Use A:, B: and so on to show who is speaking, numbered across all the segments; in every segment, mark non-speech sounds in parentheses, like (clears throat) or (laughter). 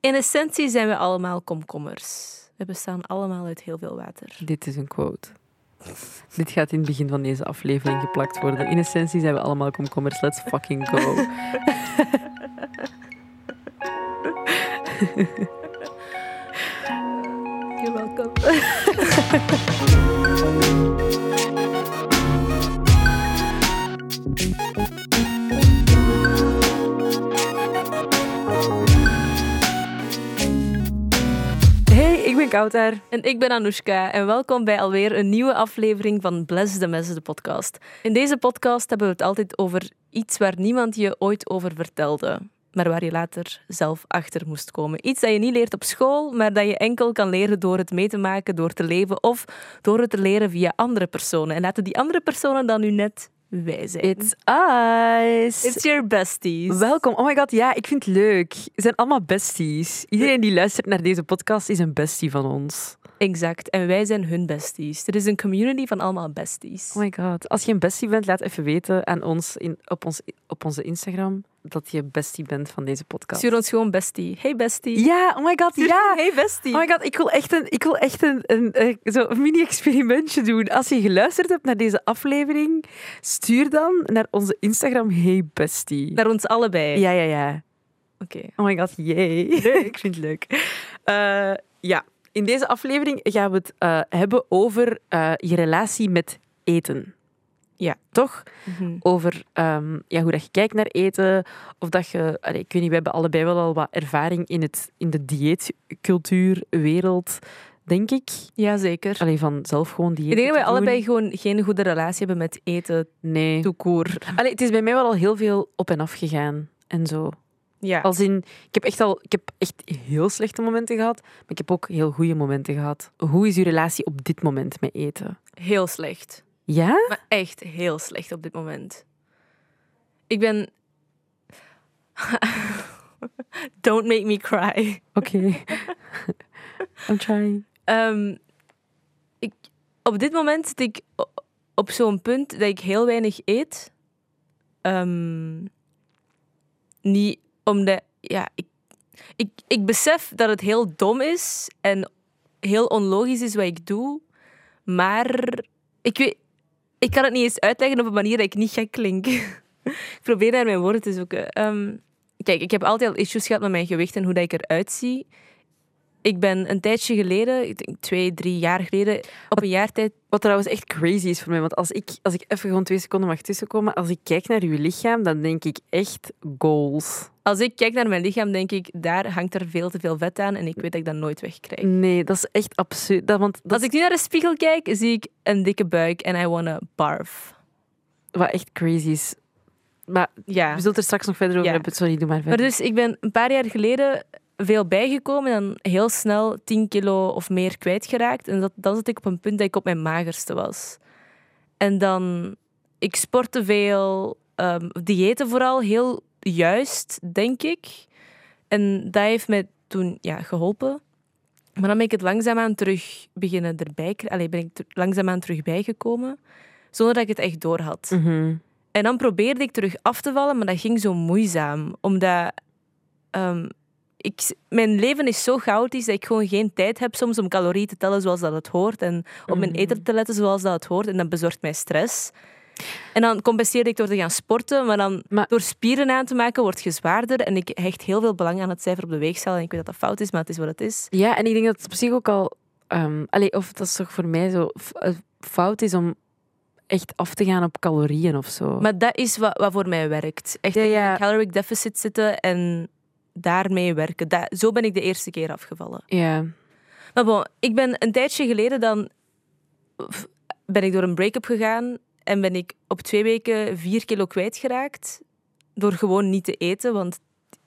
A: In essentie zijn we allemaal komkommers. We bestaan allemaal uit heel veel water.
B: Dit is een quote. Dit gaat in het begin van deze aflevering geplakt worden. In essentie zijn we allemaal komkommers. Let's fucking go. (laughs)
A: You're welcome. (laughs) En ik ben Anoushka en welkom bij alweer een nieuwe aflevering van Bless the Mess, de podcast. In deze podcast hebben we het altijd over iets waar niemand je ooit over vertelde, maar waar je later zelf achter moest komen. Iets dat je niet leert op school, maar dat je enkel kan leren door het mee te maken, door te leven of door het te leren via andere personen. En laten die andere personen dan nu net wij zijn.
B: It's us.
A: It's your besties.
B: Welkom. Oh my god, ja, ik vind het leuk. We zijn allemaal besties. Iedereen die luistert naar deze podcast is een bestie van ons.
A: Exact. En wij zijn hun besties. Er is een community van allemaal besties.
B: Oh my god. Als je een bestie bent, laat even weten aan ons in, op, ons, op onze Instagram dat je bestie bent van deze podcast.
A: Stuur ons gewoon bestie. Hey bestie.
B: Ja, oh my god, ja. (laughs)
A: Hey bestie.
B: Oh my god, ik wil echt een, ik wil echt een, een, eh, zo een mini-experimentje doen. Als je geluisterd hebt naar deze aflevering, stuur dan naar onze Instagram Hey Bestie.
A: Naar ons allebei.
B: Ja, ja, ja.
A: Oké.
B: Oh my god, yay. (laughs) ik vind het leuk. Eh, ja, in deze aflevering gaan we het eh, hebben over eh, je relatie met eten.
A: Ja.
B: Toch?
A: Mhm.
B: Over ehm, ja, hoe dat je kijkt naar eten. Of dat je... allee, ik weet niet, we hebben allebei wel al wat ervaring in, het, in de dieetcultuurwereld, denk ik.
A: Jazeker.
B: Alleen van zelf gewoon dieet
A: Ik denk dat wij allebei gewoon geen goede relatie hebben met eten,
B: Nee.
A: toekoer.
B: Allee, het is bij mij wel al heel veel op en af gegaan. En zo.
A: Ja.
B: Als in, ik heb echt al, ik heb echt heel slechte momenten gehad, maar ik heb ook heel goede momenten gehad. Hoe is uw relatie op dit moment met eten?
A: Heel slecht.
B: Ja?
A: Maar echt heel slecht op dit moment. Ik ben... (laughs) Don't make me cry.
B: Oké. (laughs) I'm trying.
A: Ehm, ik, op dit moment zit ik op zo'n punt dat ik heel weinig eet. Ehm, niet omdat... Ja, ik, ik, ik besef dat het heel dom is en heel onlogisch is wat ik doe. Maar ik, weet, ik kan het niet eens uitleggen op een manier dat ik niet gek klink. (laughs) ik probeer naar mijn woorden te zoeken. Ehm, kijk, ik heb altijd al issues gehad met mijn gewicht en hoe dat ik eruit zie. Ik ben een tijdje geleden, ik denk twee, drie jaar geleden, op een jaar tijd...
B: Wat trouwens echt crazy is voor mij, want als ik, als ik even gewoon twee seconden mag tussenkomen, als ik kijk naar uw lichaam, dan denk ik echt goals.
A: Als ik kijk naar mijn lichaam, denk ik, daar hangt er veel te veel vet aan en ik weet dat ik dat nooit wegkrijg.
B: Nee, dat is echt absurd. Dat, want dat
A: Als ik nu naar de spiegel kijk, zie ik een dikke buik en I wanna barf.
B: wat echt crazy is. Maar
A: Ja.
B: we zullen het er straks nog verder over
A: Ja.
B: hebben. Sorry, doe maar
A: Maar
B: verder.
A: dus, ik ben een paar jaar geleden veel bijgekomen en heel snel 10 kilo of meer kwijtgeraakt. En dat, dan zat ik op een punt dat ik op mijn magerste was. En dan, ik sportte veel, ehm diëten vooral, heel juist, denk ik. En dat heeft mij toen ja, geholpen. Maar dan ben ik het langzaamaan terug beginnen erbij... kri- Allee, ben ik langzaamaan terug bijgekomen, zonder dat ik het echt door had.
B: Mhm.
A: En dan probeerde ik terug af te vallen, maar dat ging zo moeizaam. Omdat ehm, ik, mijn leven is zo chaotisch dat ik gewoon geen tijd heb soms om calorieën te tellen zoals dat het hoort. En op mijn
B: Mhm.
A: eten te letten zoals dat het hoort. En dat bezorgt mij stress. En dan compenseerde ik door te gaan sporten, maar dan
B: Maar-
A: door spieren aan te maken word je zwaarder. En ik hecht heel veel belang aan het cijfer op de weegschaal. En ik weet dat dat fout is, maar het is wat het is.
B: Ja, en ik denk dat het op zich ook al... ehm allee, of dat is toch voor mij zo eh, fout is om echt af te gaan op calorieën of zo.
A: Maar dat is wat, wat voor mij werkt. Echt
B: Ja,
A: in
B: ja.
A: een caloric deficit zitten en daarmee werken. Dat, zo ben ik de eerste keer afgevallen.
B: ja.
A: Maar bon, ik ben een tijdje geleden dan... ben ik door een break-up gegaan en ben ik op twee weken vier kilo kwijtgeraakt. Door gewoon niet te eten, want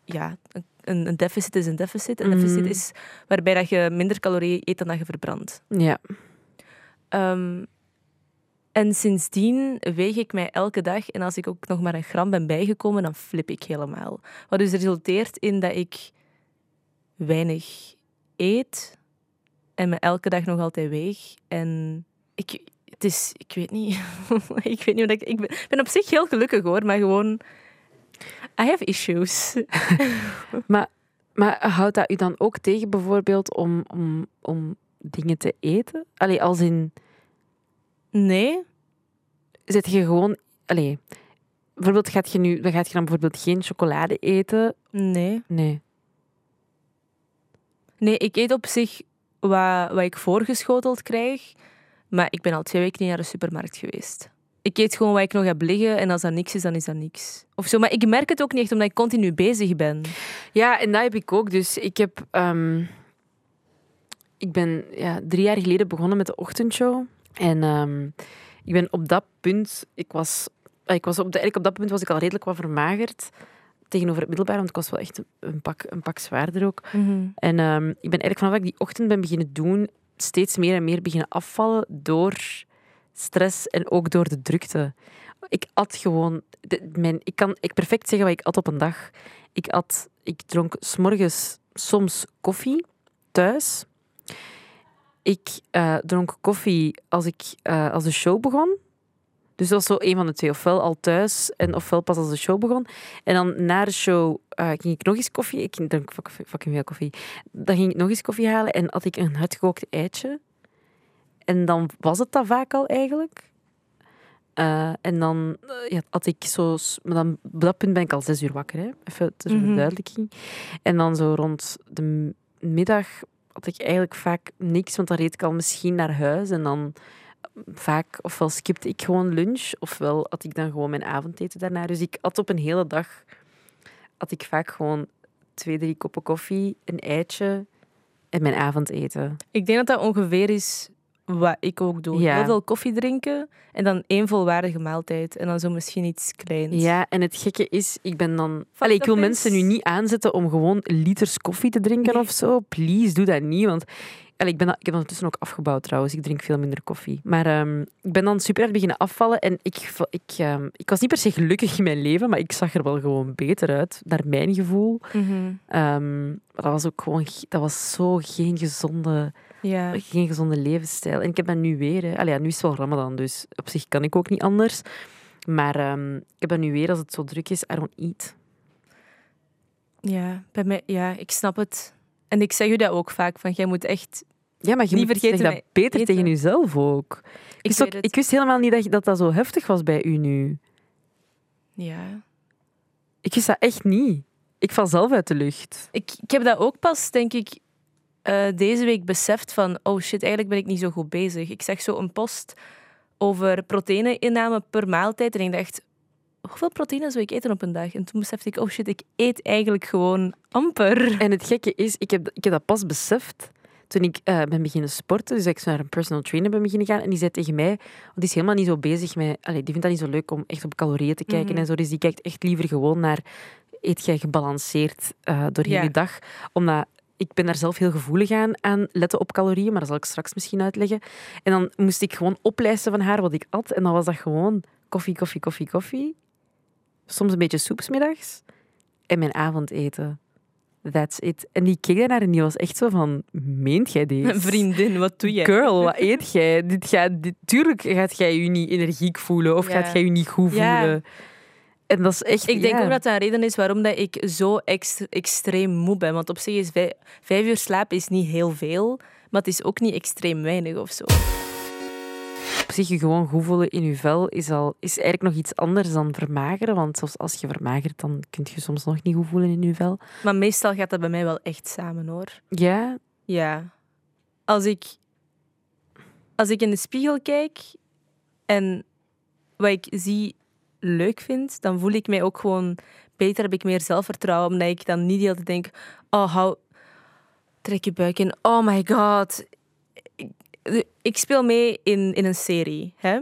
A: ja, een, een deficit is een deficit. Een deficit
B: Mhm.
A: is waarbij dat je minder calorieën eet dan dat je verbrandt.
B: Ja.
A: Ehm, en sindsdien weeg ik mij elke dag. En als ik ook nog maar een gram ben bijgekomen, dan flip ik helemaal. Wat dus resulteert in dat ik weinig eet en me elke dag nog altijd weeg. En ik, het is, ik weet niet. (laughs) ik weet niet ik. Ik ben, op zich heel gelukkig hoor, maar gewoon. I have issues. (laughs)
B: Maar houdt dat u dan ook tegen bijvoorbeeld om, om, om dingen te eten? Allee, als in,
A: Nee.
B: zit je gewoon... Allee, bijvoorbeeld gaat je nu... Dan gaat je dan bijvoorbeeld geen chocolade eten?
A: Nee.
B: Nee.
A: Nee, ik eet op zich wat, wat ik voorgeschoteld krijg. Maar ik ben al twee weken niet naar de supermarkt geweest. Ik eet gewoon wat ik nog heb liggen. En als dat niks is, dan is dat niks. Of zo. Maar ik merk het ook niet echt, omdat ik continu bezig ben.
B: Ja, en dat heb ik ook. Dus ik heb... ehm, ik ben ja, drie jaar geleden begonnen met de ochtendshow. En ehm, ik ben op dat punt... Ik was, eh, ik was op, de, eigenlijk op dat punt was ik al redelijk wat vermagerd tegenover het middelbaar, want ik was wel echt een- pak, een pak zwaarder ook. En ehm, ik ben eigenlijk vanaf ik die ochtend ben beginnen doen, steeds meer en meer beginnen afvallen door stress en ook door de drukte. Ik at gewoon... de- mijn, ik kan ik perfect zeggen wat ik at op een dag. Ik, at, ik dronk s'morgens soms koffie thuis. Ik eh, dronk koffie als, ik, eh, als de show begon. Dus dat was zo een van de twee. Ofwel al thuis en ofwel pas als de show begon. En dan na de show eh, ging ik nog eens koffie. Ik dronk fuck- fucking veel koffie. Dan ging ik nog eens koffie halen en had ik een uitgekookt eitje. En dan was het dat vaak al eigenlijk. En dan ja, had ik zo... Maar dan, op dat punt ben ik al zes uur wakker, hè. Even ter
A: Mhm.
B: verduidelijking. En dan zo rond de middag had ik eigenlijk vaak niks, want dan reed ik al misschien naar huis. En dan vaak, ofwel skipte ik gewoon lunch, ofwel had ik dan gewoon mijn avondeten daarna. Dus ik had op een hele dag, had ik vaak gewoon twee, drie koppen koffie, een eitje en mijn avondeten.
A: Ik denk dat dat ongeveer is wat ik ook doe.
B: Ja.
A: Heel veel koffie drinken en dan één volwaardige maaltijd. En dan zo misschien iets kleins.
B: Ja, en het gekke is, ik ben dan... Allee, ik wil mensen nu niet aanzetten om gewoon liters koffie te drinken
A: Nee.
B: of zo. Please, doe dat niet, want... Allee, ik, ben, dat- ik heb ondertussen ook afgebouwd trouwens. Ik drink veel minder koffie. Maar ehm, ik ben dan super hard beginnen afvallen. En ik, ik, ehm, ik was niet per se gelukkig in mijn leven, maar ik zag er wel gewoon beter uit, naar mijn gevoel.
A: Mhm.
B: Ehm, maar dat was ook gewoon... ge- Dat was zo geen gezonde,
A: ja.
B: geen gezonde levensstijl. En ik heb dat nu weer. Hè. Allee, ja, nu is het wel Ramadan, dus op zich kan ik ook niet anders. Maar ehm, ik heb dat nu weer als het zo druk is. I don't eat.
A: Ja, bij mij, ja, ik snap het. En ik zeg u dat ook vaak, van jij moet echt...
B: Ja, maar je
A: Niet
B: moet
A: vergeten
B: zeg dat beter
A: eten.
B: tegen jezelf ook. Ik, wist ook- ik wist helemaal niet dat, dat dat zo heftig was bij u nu.
A: Ja.
B: Ik wist dat echt niet. Ik val zelf uit de lucht.
A: Ik, ik heb dat ook pas, denk ik, eh, deze week beseft van... Oh shit, eigenlijk ben ik niet zo goed bezig. Ik zag zo een post over proteïne-inname per maaltijd. En ik dacht, hoeveel proteïne zou ik eten op een dag? En toen besefte ik, oh shit, ik eet eigenlijk gewoon amper.
B: En het gekke is, ik heb, ik heb dat pas beseft toen ik eh, ben beginnen sporten. Dus ik naar een personal trainer ben beginnen gaan. En die zei tegen mij, want die is helemaal niet zo bezig met... Allee, die vindt dat niet zo leuk om echt op calorieën te kijken
A: Mhm.
B: en zo. Dus die kijkt echt liever gewoon naar... Eet jij gebalanceerd eh
A: Ja.
B: je dag? Omdat... Ik ben daar zelf heel gevoelig aan, aan letten op calorieën, maar dat zal ik straks misschien uitleggen. En dan moest ik gewoon oplijsten van haar wat ik at. En dan was dat gewoon koffie, koffie, koffie, koffie. Soms een beetje soep 's middags. En mijn avondeten. That's it. En die keek daarnaar en die was echt zo van... Meent jij dit? (laughs)
A: Vriendin, wat doe je?
B: Girl, wat (laughs) eet jij? Dit gaat, dit, tuurlijk gaat jij je niet energiek voelen of
A: Ja.
B: gaat jij je niet goed
A: Ja.
B: En dat is echt...
A: Ik denk
B: ja.
A: ook dat dat een reden is waarom dat ik zo ext- extreem moe ben. Want op zich is vijf, vijf uur slaap is niet heel veel, maar het is ook niet extreem weinig of zo.
B: Op zich je gewoon goed voelen in je vel is, al, is eigenlijk nog iets anders dan vermageren. Want zelfs als je vermagert, dan kun je soms nog niet goed voelen in je vel.
A: Maar meestal gaat dat bij mij wel echt samen hoor.
B: Ja,
A: Ja. Als ik, als ik in de spiegel kijk en wat ik zie leuk vind, dan voel ik mij ook gewoon beter, heb ik meer zelfvertrouwen, omdat ik dan niet de hele tijd denk, oh, hou, trek je buik in, oh my god. Ik, ik speel mee in, in een serie, hè?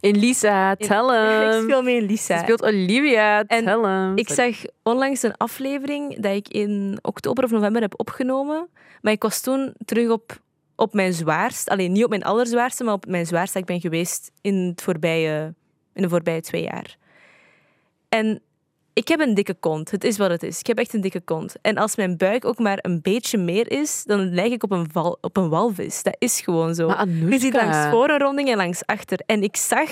B: in Lisa,
A: In-
B: tell (laughs)
A: Ik speel mee in
B: Je
A: Lisa.
B: speelt Olivia,
A: En
B: tell hem.
A: Ik zag onlangs een aflevering dat ik in oktober of november heb opgenomen. Maar ik was toen terug op, op mijn zwaarst. Alleen niet op mijn allerzwaarste, maar op mijn zwaarste dat ik ben geweest in, het voorbije, in de voorbije twee jaar. En ik heb een dikke kont. Het is wat het is. Ik heb echt een dikke kont. En als mijn buik ook maar een beetje meer is, dan lijk ik op een, val, op een walvis. Dat is gewoon zo. Je ziet langs voor een ronding en langs achter. En ik zag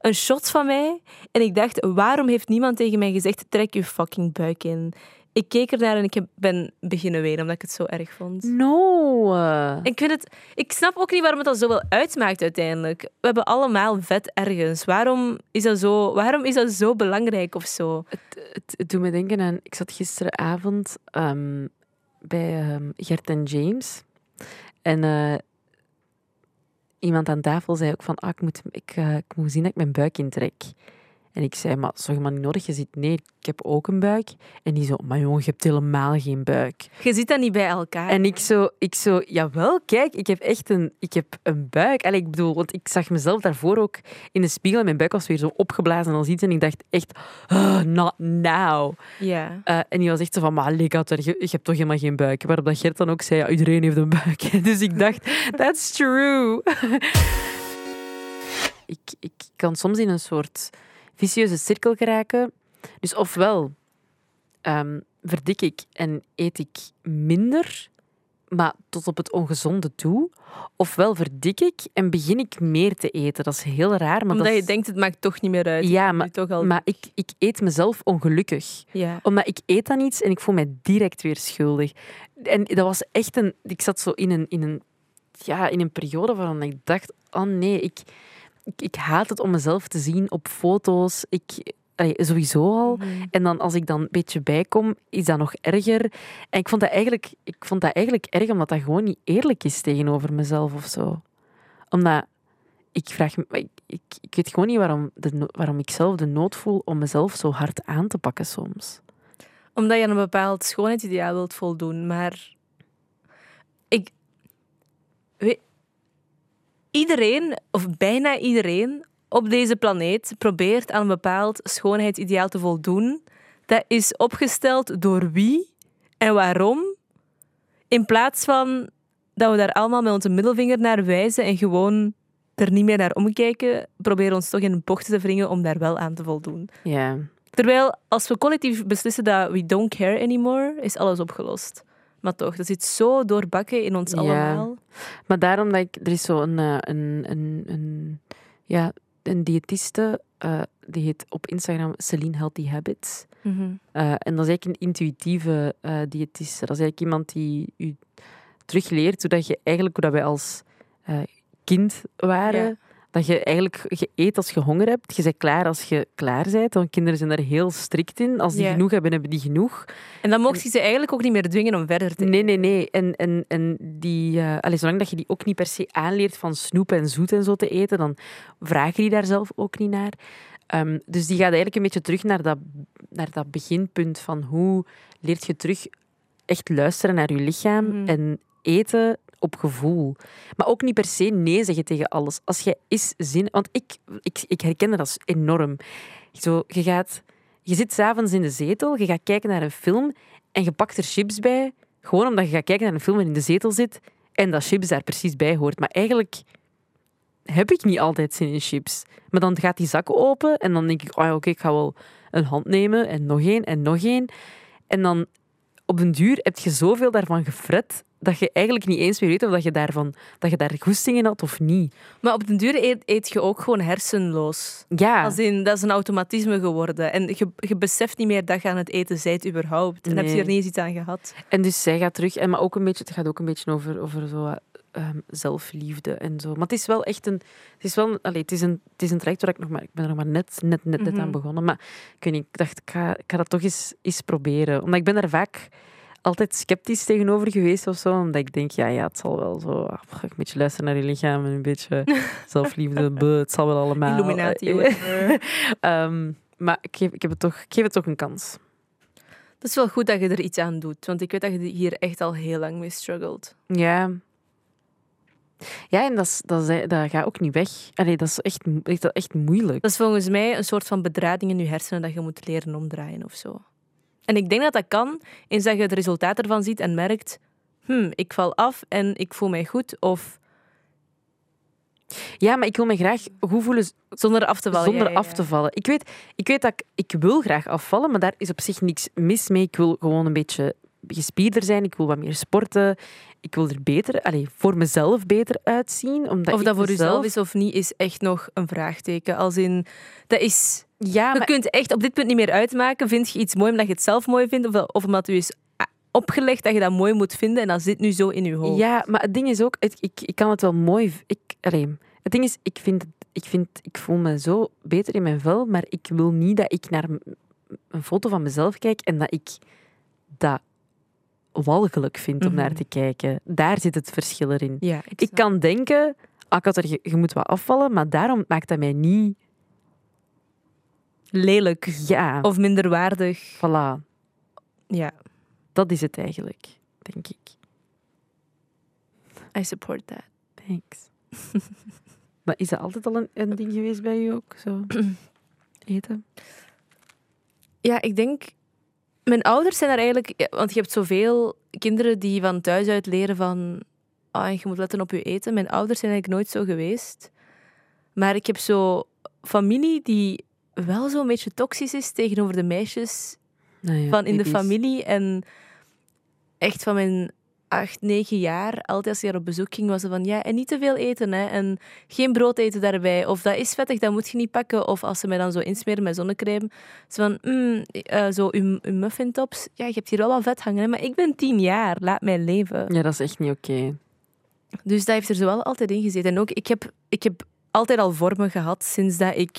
A: een shot van mij en ik dacht, waarom heeft niemand tegen mij gezegd, trek je fucking buik in? Ik keek ernaar en ik ben beginnen wenen omdat ik het zo erg vond.
B: No.
A: Ik, vind het, ik snap ook niet waarom het dat zoveel uitmaakt uiteindelijk. We hebben allemaal vet ergens. Waarom is dat zo, waarom is dat zo belangrijk of zo?
B: Het, het, het doet me denken aan... Ik zat gisteravond ehm, bij ehm, Gert en James. En eh, iemand aan tafel zei ook van... Ah, ik, moet, ik, eh, ik moet zien dat ik mijn buik intrek. En ik zei, maar zorg maar niet nodig. Je ziet, nee, ik heb ook een buik. En die zo, maar jongen, je hebt helemaal geen buik.
A: Je zit dat niet bij elkaar.
B: En ik zo, ik zo, jawel, kijk, ik heb echt een, ik heb een buik. Allee, ik bedoel, want ik zag mezelf daarvoor ook in de spiegel en mijn buik was weer zo opgeblazen als iets. En ik dacht echt, "Ah, not now.
A: Ja.
B: Eh, en die was echt zo van, maar allee, Kat, je, je hebt toch helemaal geen buik. Waarop dat Gert dan ook zei, ja, iedereen heeft een buik. (laughs) Dus ik dacht, that's true. (laughs) ik, ik kan soms in een soort vicieuze cirkel geraken. Dus ofwel ehm, verdik ik en eet ik minder, maar tot op het ongezonde toe. Ofwel verdik ik en begin ik meer te eten. Dat is heel raar. Maar
A: Omdat
B: dat
A: je
B: is-
A: denkt, het maakt toch niet meer uit.
B: Ja, maar,
A: toch al...
B: maar ik, ik eet mezelf ongelukkig
A: ja.
B: omdat ik eet dan iets en ik voel mij direct weer schuldig. En dat was echt een... Ik zat zo in een, in een, ja, in een periode waarin ik dacht... Oh nee, ik, ik, ik haat het om mezelf te zien op foto's. Ik, allee, sowieso al.
A: Mhm.
B: En dan als ik dan een beetje bijkom, is dat nog erger. En ik vond dat eigenlijk, ik vond dat eigenlijk erg, omdat dat gewoon niet eerlijk is tegenover mezelf of zo. Omdat ik vraag me, ik, ik, ik weet gewoon niet waarom, de, waarom ik zelf de nood voel om mezelf zo hard aan te pakken soms.
A: Omdat je aan een bepaald schoonheidsideaal wilt voldoen. Maar ik... Weet, iedereen, of bijna iedereen, op deze planeet probeert aan een bepaald schoonheidsideaal te voldoen. Dat is opgesteld door wie en waarom. In plaats van dat we daar allemaal met onze middelvinger naar wijzen en gewoon er niet meer naar omkijken, proberen ons toch in bochten te wringen om daar wel aan te voldoen.
B: Ja.
A: Terwijl als we collectief beslissen dat we don't care anymore, is alles opgelost. Maar toch, dat zit zo doorbakken in ons
B: Ja.
A: allemaal.
B: Maar daarom dat ik... Er is zo een, eh, een, een, een, ja, een diëtiste, eh, die heet op Instagram Celine Healthy Habits.
A: Mhm.
B: Eh, en dat is eigenlijk een intuïtieve eh diëtiste. Dat is eigenlijk iemand die u terugleert hoe dat je eigenlijk, hoe dat wij als kind waren. Dat je eigenlijk je eet als je honger hebt. Je bent klaar als je klaar bent. Want kinderen zijn daar heel strikt in. Als die
A: Ja.
B: genoeg hebben, hebben die genoeg.
A: En dan mocht je ze eigenlijk ook niet meer dwingen om verder te
B: Nee, nee, nee. En, en, en die, eh allee, zolang dat je die ook niet per se aanleert van snoep en zoet en zo te eten, dan vragen die daar zelf ook niet naar. Ehm, dus die gaat eigenlijk een beetje terug naar dat, naar dat beginpunt van hoe leert je terug echt luisteren naar je lichaam
A: Mhm.
B: en eten op gevoel. Maar ook niet per se nee zeggen tegen alles. Als jij is zin... Want ik, ik, ik herken dat enorm. Zo, je, gaat, je zit s'avonds in de zetel, je gaat kijken naar een film en je pakt er chips bij, gewoon omdat je gaat kijken naar een film en in de zetel zit en dat chips daar precies bij hoort. Maar eigenlijk heb ik niet altijd zin in chips. Maar dan gaat die zak open en dan denk ik, oh ja, oké, ik ga wel een hand nemen en nog één en nog één. En dan op den duur heb je zoveel daarvan gefret dat je eigenlijk niet eens meer weet of dat je, daarvan, dat je daar goesting in had of niet.
A: Maar op den duur eet, eet je ook gewoon hersenloos.
B: Ja,
A: Als in, dat is een automatisme geworden. En je, je beseft niet meer dat je aan het eten bent überhaupt. En heb je er niet eens iets aan gehad.
B: En dus zij gaat terug, en maar ook een beetje, het gaat ook een beetje over, over zo, ehm, zelfliefde en zo. Maar het is wel echt een, het is wel, een- allee, het is een, het is een traject waar ik nog maar, ik ben er nog maar net, net, net, net
A: Mhm.
B: aan begonnen. Maar ik niet, ik dacht, ik ga, ik ga dat toch eens, eens proberen. Omdat ik ben daar vaak altijd sceptisch tegenover geweest of zo. Omdat ik denk, ja, ja, het zal wel zo, ah, een beetje luisteren naar je lichaam en een beetje (laughs) zelfliefde, buh, het zal wel allemaal.
A: Illuminati,
B: Eh,
A: whatever. (laughs)
B: ehm, maar ik geef, ik, heb het toch, ik geef het toch een kans.
A: Het is wel goed dat je er iets aan doet. Want ik weet dat je hier echt al heel lang mee struggelt.
B: Ja. Ja, en dat, is, dat, is, dat gaat ook niet weg. Allee, dat is echt, echt, echt moeilijk.
A: Dat is volgens mij een soort van bedrading in je hersenen dat je moet leren omdraaien of zo. En ik denk dat dat kan, eens dat je het resultaat ervan ziet en merkt, hm, ik val af en ik voel mij goed. Of
B: Ja, maar ik wil me graag goed voelen
A: zonder af te vallen.
B: zonder
A: Ja, ja,
B: af te vallen. Ik weet, ik weet dat ik, ik wil graag afvallen, maar daar is op zich niks mis mee. Ik wil gewoon een beetje gespierder zijn, ik wil wat meer sporten, ik wil er beter, allee, voor mezelf beter uitzien. Omdat
A: Of
B: ik
A: dat voor
B: mezelf-
A: jezelf is of niet, is echt nog een vraagteken. Als in, dat is...
B: Ja,
A: Je kunt echt op dit punt niet meer uitmaken. Vind je iets mooi omdat je het zelf mooi vindt? Of, of omdat u is ah, opgelegd dat je dat mooi moet vinden en dat zit nu zo in je hoofd.
B: Ja, maar het ding is ook, het- ik, ik kan het wel mooi. Ik, het ding is, ik vind, ik vind, ik voel me zo beter in mijn vel, maar ik wil niet dat ik naar een foto van mezelf kijk en dat ik dat walgelijk vind om naar
A: Mhm.
B: te kijken. Daar zit het verschil erin.
A: Ja,
B: Ik kan denken, ah, ik had er, je moet wat afvallen, maar daarom maakt dat mij niet.
A: Lelijk.
B: Ja,
A: Of minderwaardig.
B: voilà.
A: Ja,
B: Dat is het eigenlijk, denk ik.
A: I support that.
B: Thanks. (laughs) maar is dat altijd al een, een ding geweest bij u ook? Zo (clears throat) eten?
A: Ja, ik denk... Mijn ouders zijn daar eigenlijk... ja, Want je hebt zoveel kinderen die van thuis uit leren van... Ah, je moet letten op je eten. Mijn ouders zijn eigenlijk nooit zo geweest. Maar ik heb zo familie die wel zo'n beetje toxisch is tegenover de meisjes
B: Nou ja,
A: van in de familie. En echt van mijn acht, negen jaar, altijd als je daar op bezoek ging, was ze van ja, en niet te veel eten. Hè, en geen brood eten daarbij. Of dat is vettig, dat moet je niet pakken. Of als ze mij dan zo insmeren met zonnecrème. Ze van, mm, eh, zo uw, uw muffintops. Ja, je hebt hier wel wat vet hangen, hè, maar ik ben tien jaar. Laat mij leven.
B: Ja, dat is echt niet oké.
A: Dus dat heeft er zo wel altijd in gezeten. En ook, ik heb, ik heb altijd al vormen gehad sinds dat ik...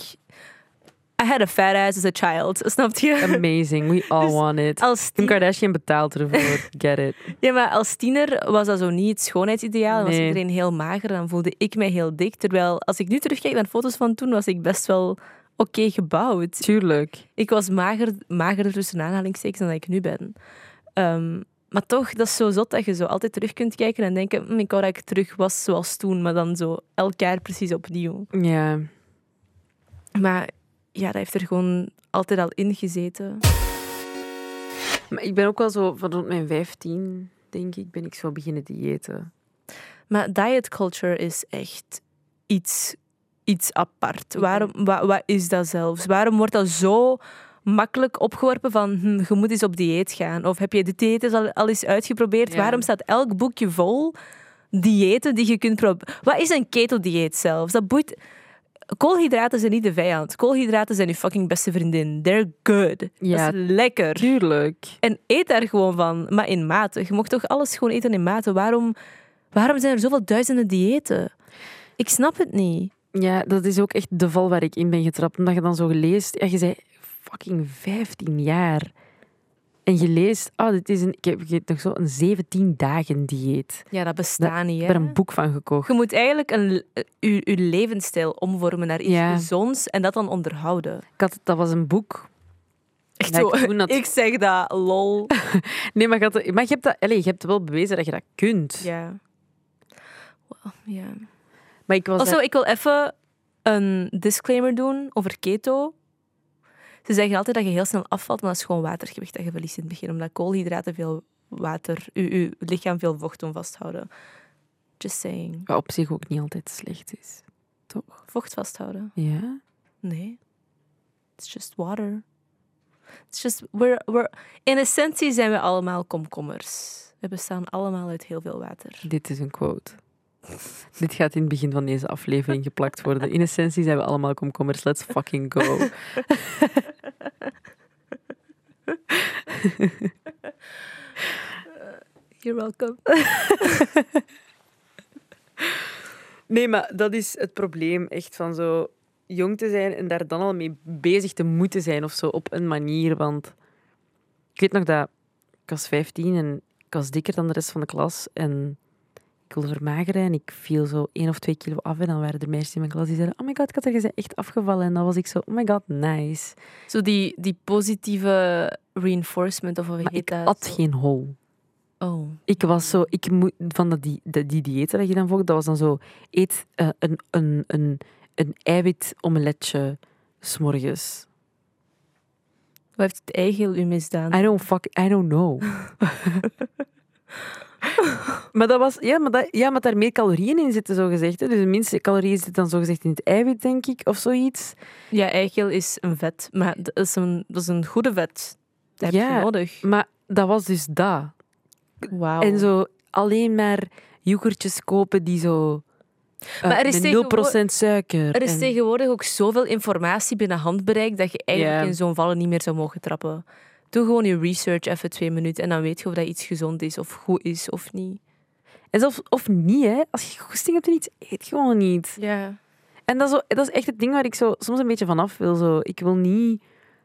A: I had a fat ass as a child, (laughs) snap je?
B: Amazing. We all
A: Dus
B: want it.
A: Als
B: Kim Kardashian betaalt ervoor. (laughs) Get it.
A: Ja, maar als tiener was dat zo niet het schoonheidsideaal. Dan was
B: Nee.
A: iedereen heel mager dan voelde ik mij heel dik. Terwijl als ik nu terugkijk naar foto's van toen, was ik best wel oké gebouwd.
B: Tuurlijk.
A: Ik was mager, magerder tussen aanhalingstekens dan dat ik nu ben. Ehm, maar toch, dat is zo zot dat je zo altijd terug kunt kijken en denken, "Hm, ik wou dat ik terug was zoals toen, maar dan zo elk jaar precies opnieuw.
B: Ja.
A: Maar ja, dat heeft er gewoon altijd al in gezeten.
B: Maar ik ben ook wel zo, van rond mijn 15, denk ik, ben ik zo beginnen diëten.
A: Maar diet culture is echt iets, iets apart. Waarom, wa- wat is dat zelfs? Waarom wordt dat zo makkelijk opgeworpen van hm, je moet eens op dieet gaan? Of heb je dit dieet al, al eens uitgeprobeerd?
B: Ja.
A: Waarom staat elk boekje vol diëten die je kunt proberen? Wat is een keto-dieet zelfs? Dat boeit... Koolhydraten zijn niet de vijand. Koolhydraten zijn je fucking beste vriendin. They're good.
B: Ja.
A: Dat is lekker.
B: Tuurlijk.
A: En eet daar gewoon van, maar in mate. Je mocht toch alles gewoon eten in mate? Waarom, waarom zijn er zoveel duizenden diëten? Ik snap het niet.
B: Ja, dat is ook echt de val waar ik in ben getrapt. Omdat je dan zo leest, ja, je zei fucking 15 jaar. En je leest, oh, dit is een, ik heb, nog zo een 17 dagen dieet.
A: Ja, dat bestaat niet.
B: Ik heb er een boek van gekocht.
A: Je moet eigenlijk een, je, je levensstijl omvormen naar iets
B: Ja.
A: gezonds en dat dan onderhouden.
B: Ik had, dat was een boek.
A: Echt zo.
B: ik toen dat-
A: Ik zeg dat, lol. (laughs)
B: Nee, maar maar je, hebt dat, allez, je hebt wel bewezen dat je dat kunt.
A: Ja. Wel, ja.
B: Maar ik was
A: Also,
B: daar-
A: ik wil even een disclaimer doen over keto. Ze zeggen altijd dat je heel snel afvalt, maar dat is gewoon watergewicht dat je verliest in het begin. Omdat koolhydraten veel water, je, je lichaam veel vocht doen vasthouden. Just saying.
B: wat op zich ook niet altijd slecht is. Toch?
A: Vocht vasthouden?
B: Ja?
A: Nee. It's just water. It's just, we're, we're, in essentie zijn we allemaal komkommers. We bestaan allemaal uit heel veel water.
B: Dit is een quote. (laughs) Dit gaat in het begin van deze aflevering geplakt worden. In essentie zijn we allemaal komkommers. Let's fucking go. (laughs)
A: You're welcome. (laughs)
B: Nee, maar dat is het probleem. Echt van zo jong te zijn en daar dan al mee bezig te moeten zijn of zo op een manier. Want ik weet nog dat ik was 15 en ik was dikker dan de rest van de klas. En wilde vermageren en ik viel zo één of twee kilo af. En dan waren er meisjes in mijn klas die zeiden: Oh my god, ik had er gezegd echt afgevallen. En dan was ik zo: Oh my god, nice.
A: Zo die, die positieve reinforcement, of hoe
B: Maar
A: heet
B: ik
A: dat?
B: at geen hol.
A: Oh.
B: Ik was zo, ik moet van dat die, die diëten dat je dan volgt, dat was dan zo, eet eh, een, een, een, een eiwit-omeletje s'morgens.
A: Wat heeft het eigeel u misdaan?
B: I don't fuck, I don't know. (laughs) (laughs) maar dat was, ja, maar, dat, ja, maar daar meer calorieën in zitten, zo gezegd. Hè. Dus de minste calorieën zitten dan zo gezegd in het eiwit, denk ik, of zoiets.
A: Ja, eigeel is een vet, maar dat is een, dat is een goede vet. Dat heb
B: Ja.
A: je nodig.
B: Maar dat was dus dat.
A: Wauw.
B: En zo alleen maar yoghurtjes kopen die zo... eh,
A: Maar er is
B: met
A: tegenwo-
B: 0% suiker.
A: Er is
B: en-
A: tegenwoordig ook zoveel informatie binnen handbereik dat je eigenlijk in zo'n vallen niet meer zou mogen trappen. Doe gewoon je research even twee minuten en dan weet je of dat iets gezond is of goed is of niet.
B: En zelfs, of niet, hè. Als je goesting hebt in iets, eet gewoon niet.
A: Ja.
B: En dat is, dat is echt het ding waar ik zo soms een beetje vanaf wil. Zo. Ik wil niet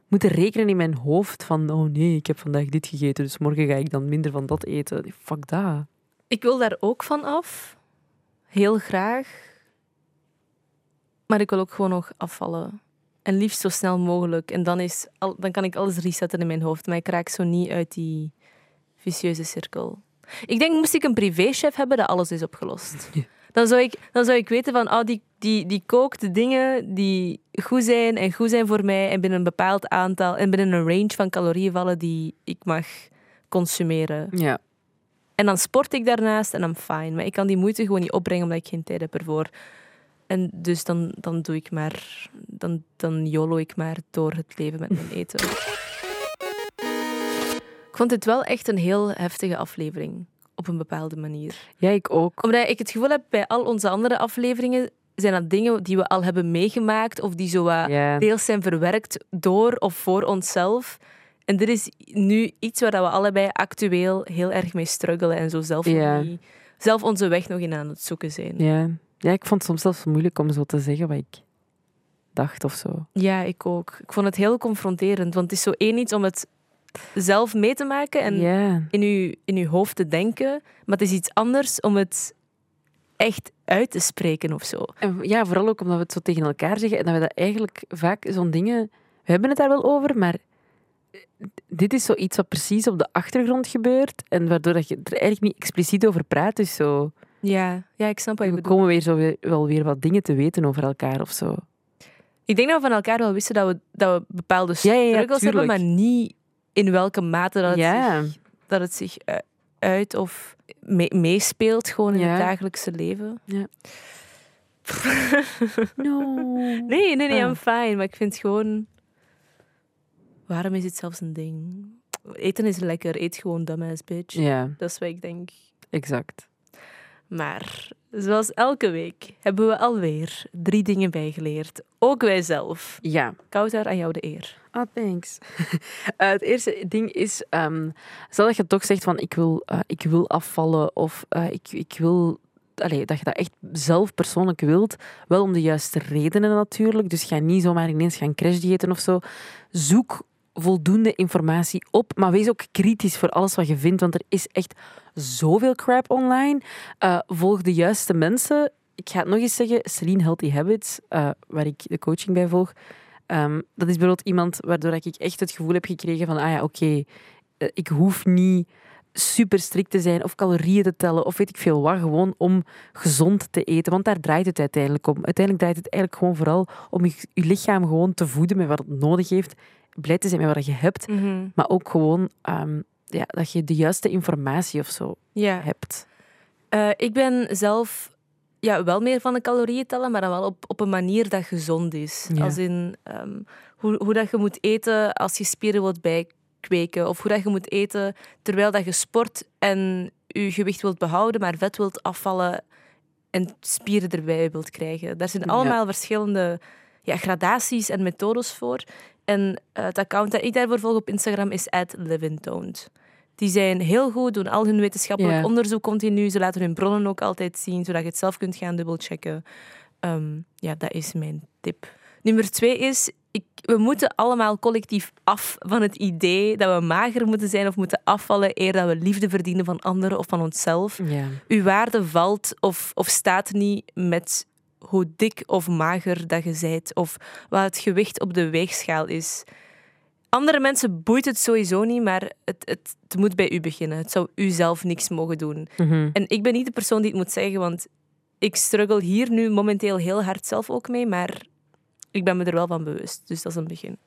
B: moeten rekenen in mijn hoofd van oh nee, ik heb vandaag dit gegeten, dus morgen ga ik dan minder van dat eten. Fuck dat.
A: Ik wil daar ook van af. Heel graag. Maar ik wil ook gewoon nog afvallen. En liefst zo snel mogelijk. En dan, is al, dan kan ik alles resetten in mijn hoofd. Maar ik raak zo niet uit die vicieuze cirkel. Ik denk, moest ik een privéchef hebben, dat alles is opgelost. (laughs)
B: Ja.
A: Dan, zou ik, dan zou ik weten van, oh, die, die, die kookt de dingen die goed zijn en goed zijn voor mij. En binnen een bepaald aantal, en binnen een range van calorieën vallen die ik mag consumeren.
B: Ja.
A: En dan sport ik daarnaast en I'm fine. Maar ik kan die moeite gewoon niet opbrengen omdat ik geen tijd heb ervoor. En dus dan, dan doe ik maar... Dan, dan yolo ik maar door het leven met mijn eten. Ik vond dit wel echt een heel heftige aflevering. Op een bepaalde manier.
B: ja, ik ook.
A: Omdat ik het gevoel heb, bij al onze andere afleveringen... zijn dat dingen die we al hebben meegemaakt. Of die zo deels zijn verwerkt door of voor onszelf. En dit is nu iets waar we allebei actueel heel erg mee struggelen en zo zelf, niet- zelf onze weg nog in aan het zoeken zijn.
B: Ja. Ja, ik vond het soms zelfs moeilijk om zo te zeggen wat ik dacht of zo.
A: Ja, ik ook. Ik vond het heel confronterend, want het is zo één iets om het zelf mee te maken en in, uw, in uw hoofd te denken, maar het is iets anders om het echt uit te spreken of zo.
B: En ja, vooral ook omdat we het zo tegen elkaar zeggen en dat we dat eigenlijk vaak zo'n dingen... We hebben het daar wel over, maar dit is zoiets wat precies op de achtergrond gebeurt en waardoor dat je er eigenlijk niet expliciet over praat. Dus zo,
A: Ja, ja ik snap wat je
B: we
A: bedoelt.
B: komen weer zo weer, wel weer wat dingen te weten over elkaar of zo.
A: Ik denk dat we van elkaar wel wisten dat we, dat we bepaalde
B: Ja, ja, ja,
A: struggles hebben, maar niet in welke mate dat het
B: Ja.
A: zich, dat het zich u- uit of me- meespeelt gewoon in
B: Ja.
A: het dagelijkse leven. (laughs)
B: No.
A: Nee, nee, nee,
B: Ah.
A: I'm fine. Maar ik vind gewoon... Waarom is het zelfs een ding? Eten is lekker. Eet gewoon dumbass bitch.
B: Ja,
A: Dat is wat ik denk.
B: exact.
A: Maar zoals elke week hebben we alweer drie dingen bijgeleerd. Ook wij zelf.
B: Ja.
A: Kouter, aan jou de eer.
B: Ah, thanks. (laughs) Eh, het eerste ding is, ehm, stel dat je toch zegt van ik wil, eh, ik wil afvallen of eh, ik, ik wil, allee, dat je dat echt zelf persoonlijk wilt, wel om de juiste redenen natuurlijk. Dus ga niet zomaar ineens gaan crashdiëten of zo. Zoek voldoende informatie op, maar wees ook kritisch voor alles wat je vindt, want er is echt zoveel crap online. Eh, volg de juiste mensen. Ik ga het nog eens zeggen, Celine Healthy Habits, eh, waar ik de coaching bij volg, Ehm, dat is bijvoorbeeld iemand waardoor ik echt het gevoel heb gekregen van, ah ja, oké, eh, ik hoef niet super strikt te zijn of calorieën te tellen of weet ik veel wat, gewoon om gezond te eten. Want daar draait het uiteindelijk om. Uiteindelijk draait het eigenlijk gewoon vooral om je, je lichaam gewoon te voeden met wat het nodig heeft, blij te zijn met wat je hebt, maar ook gewoon ehm, ja, dat je de juiste informatie of zo
A: Ja.
B: hebt.
A: Eh, ik ben zelf ja, wel meer van de calorieën tellen, maar dan wel op, op een manier dat gezond is.
B: Ja.
A: Als in ehm, hoe, hoe dat je moet eten als je spieren wilt bijkweken. Of hoe dat je moet eten terwijl dat je sport en je gewicht wilt behouden, maar vet wilt afvallen en spieren erbij wilt krijgen. Daar zijn
B: Ja.
A: allemaal verschillende ja, gradaties en methodes voor. En eh, het account dat ik daarvoor volg op Instagram is @livintoned. Die zijn heel goed, doen al hun wetenschappelijk onderzoek continu. Ze laten hun bronnen ook altijd zien, zodat je het zelf kunt gaan dubbelchecken. Ehm, ja, dat is mijn tip. Nummer twee is, ik, we moeten allemaal collectief af van het idee dat we mager moeten zijn of moeten afvallen eer dat we liefde verdienen van anderen of van onszelf. Uw waarde valt of, of staat niet met hoe dik of mager dat je bent of wat het gewicht op de weegschaal is. Andere mensen boeit het sowieso niet, maar het, het, het moet bij u beginnen. Het zou u zelf niks mogen doen.
B: Mhm.
A: En ik ben niet de persoon die het moet zeggen, want ik struggle hier nu momenteel heel hard zelf ook mee, maar ik ben me er wel van bewust. Dus dat is een begin.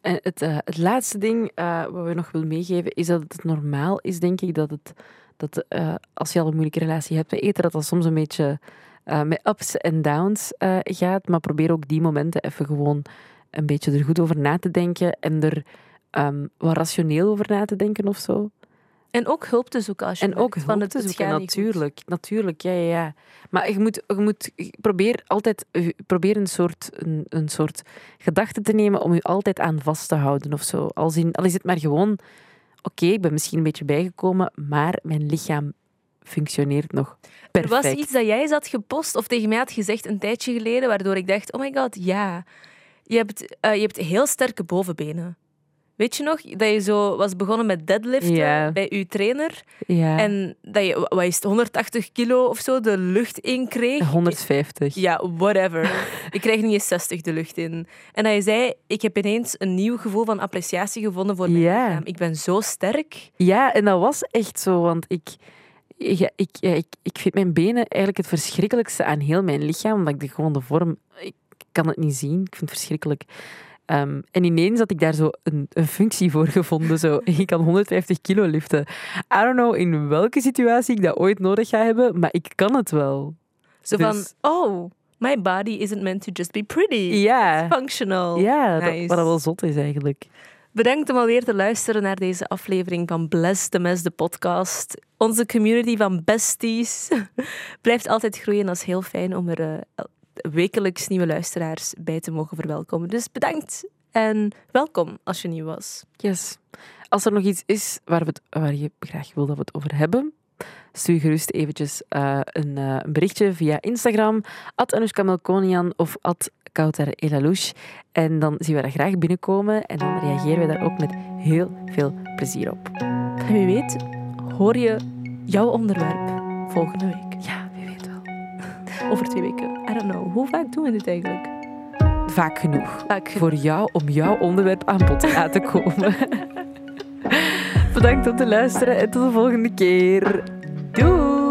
B: En het, eh, het laatste ding eh, wat we nog willen meegeven is dat het normaal is, denk ik, dat, het, dat eh, als je al een moeilijke relatie hebt met eten, dat dat soms een beetje eh, met ups en downs eh, gaat. Maar probeer ook die momenten even gewoon een beetje er goed over na te denken en er ehm, wat rationeel over na te denken of zo.
A: En ook hulp te zoeken als je
B: En ook hulp
A: van
B: te
A: het, het
B: zoeken,
A: goed.
B: natuurlijk. Natuurlijk, ja, ja, ja. Maar je moet, je moet probeer altijd je probeer een soort, een, een soort gedachte te nemen om je altijd aan vast te houden of zo. In, al is het maar gewoon, oké, ik ben misschien een beetje bijgekomen, maar mijn lichaam functioneert nog
A: Er
B: perfect.
A: was iets dat jij had gepost of tegen mij had gezegd een tijdje geleden, waardoor ik dacht, oh my god, ja. Je hebt, eh, je hebt heel sterke bovenbenen. Weet je nog, dat je zo was begonnen met deadliften bij je trainer en dat je, wat is het, 180 kilo of zo de lucht in kreeg?
B: 150.
A: Ja, whatever. ik krijg niet eens 60 de lucht in. En dat je zei, ik heb ineens een nieuw gevoel van appreciatie gevonden voor mijn lichaam. Ik ben zo sterk.
B: Ja, en dat was echt zo, want ik, ja, ik, ja, ik, ik vind mijn benen eigenlijk het verschrikkelijkste aan heel mijn lichaam, omdat ik de, gewoon de vorm, ik kan het niet zien, ik vind het verschrikkelijk. Ehm, en ineens had ik daar zo een, een functie voor gevonden. Zo, (laughs) ik kan 150 kilo liften. I don't know in welke situatie ik dat ooit nodig ga hebben, maar ik kan het wel.
A: Zo
B: Dus-
A: van, oh, my body isn't meant to just be pretty.
B: Ja,
A: Functional.
B: ja dat,
A: Nice.
B: wat dat wel zot is eigenlijk.
A: Bedankt om alweer te luisteren naar deze aflevering van Bless the Mess, de podcast. Onze community van besties (laughs) blijft altijd groeien. Dat is heel fijn om er eh, wekelijks nieuwe luisteraars bij te mogen verwelkomen. Dus bedankt en welkom als je nieuw was.
B: Yes. Als er nog iets is waar, we waar je graag wil dat we het over hebben, stuur gerust eventjes eh, een, eh, een berichtje via Instagram, at Melkonian of at Kautar Elalouche. En dan zien we dat graag binnenkomen en dan reageren we daar ook met heel veel plezier op.
A: En wie weet, hoor je jouw onderwerp volgende week.
B: Ja, wie weet wel. (laughs)
A: Over twee weken. I don't know. Hoe vaak doen we dit eigenlijk?
B: Vaak genoeg.
A: Vaak
B: Voor jou, om jouw onderwerp aan bod te laten (laughs) komen. Bedankt om te luisteren en tot de volgende keer. Doei!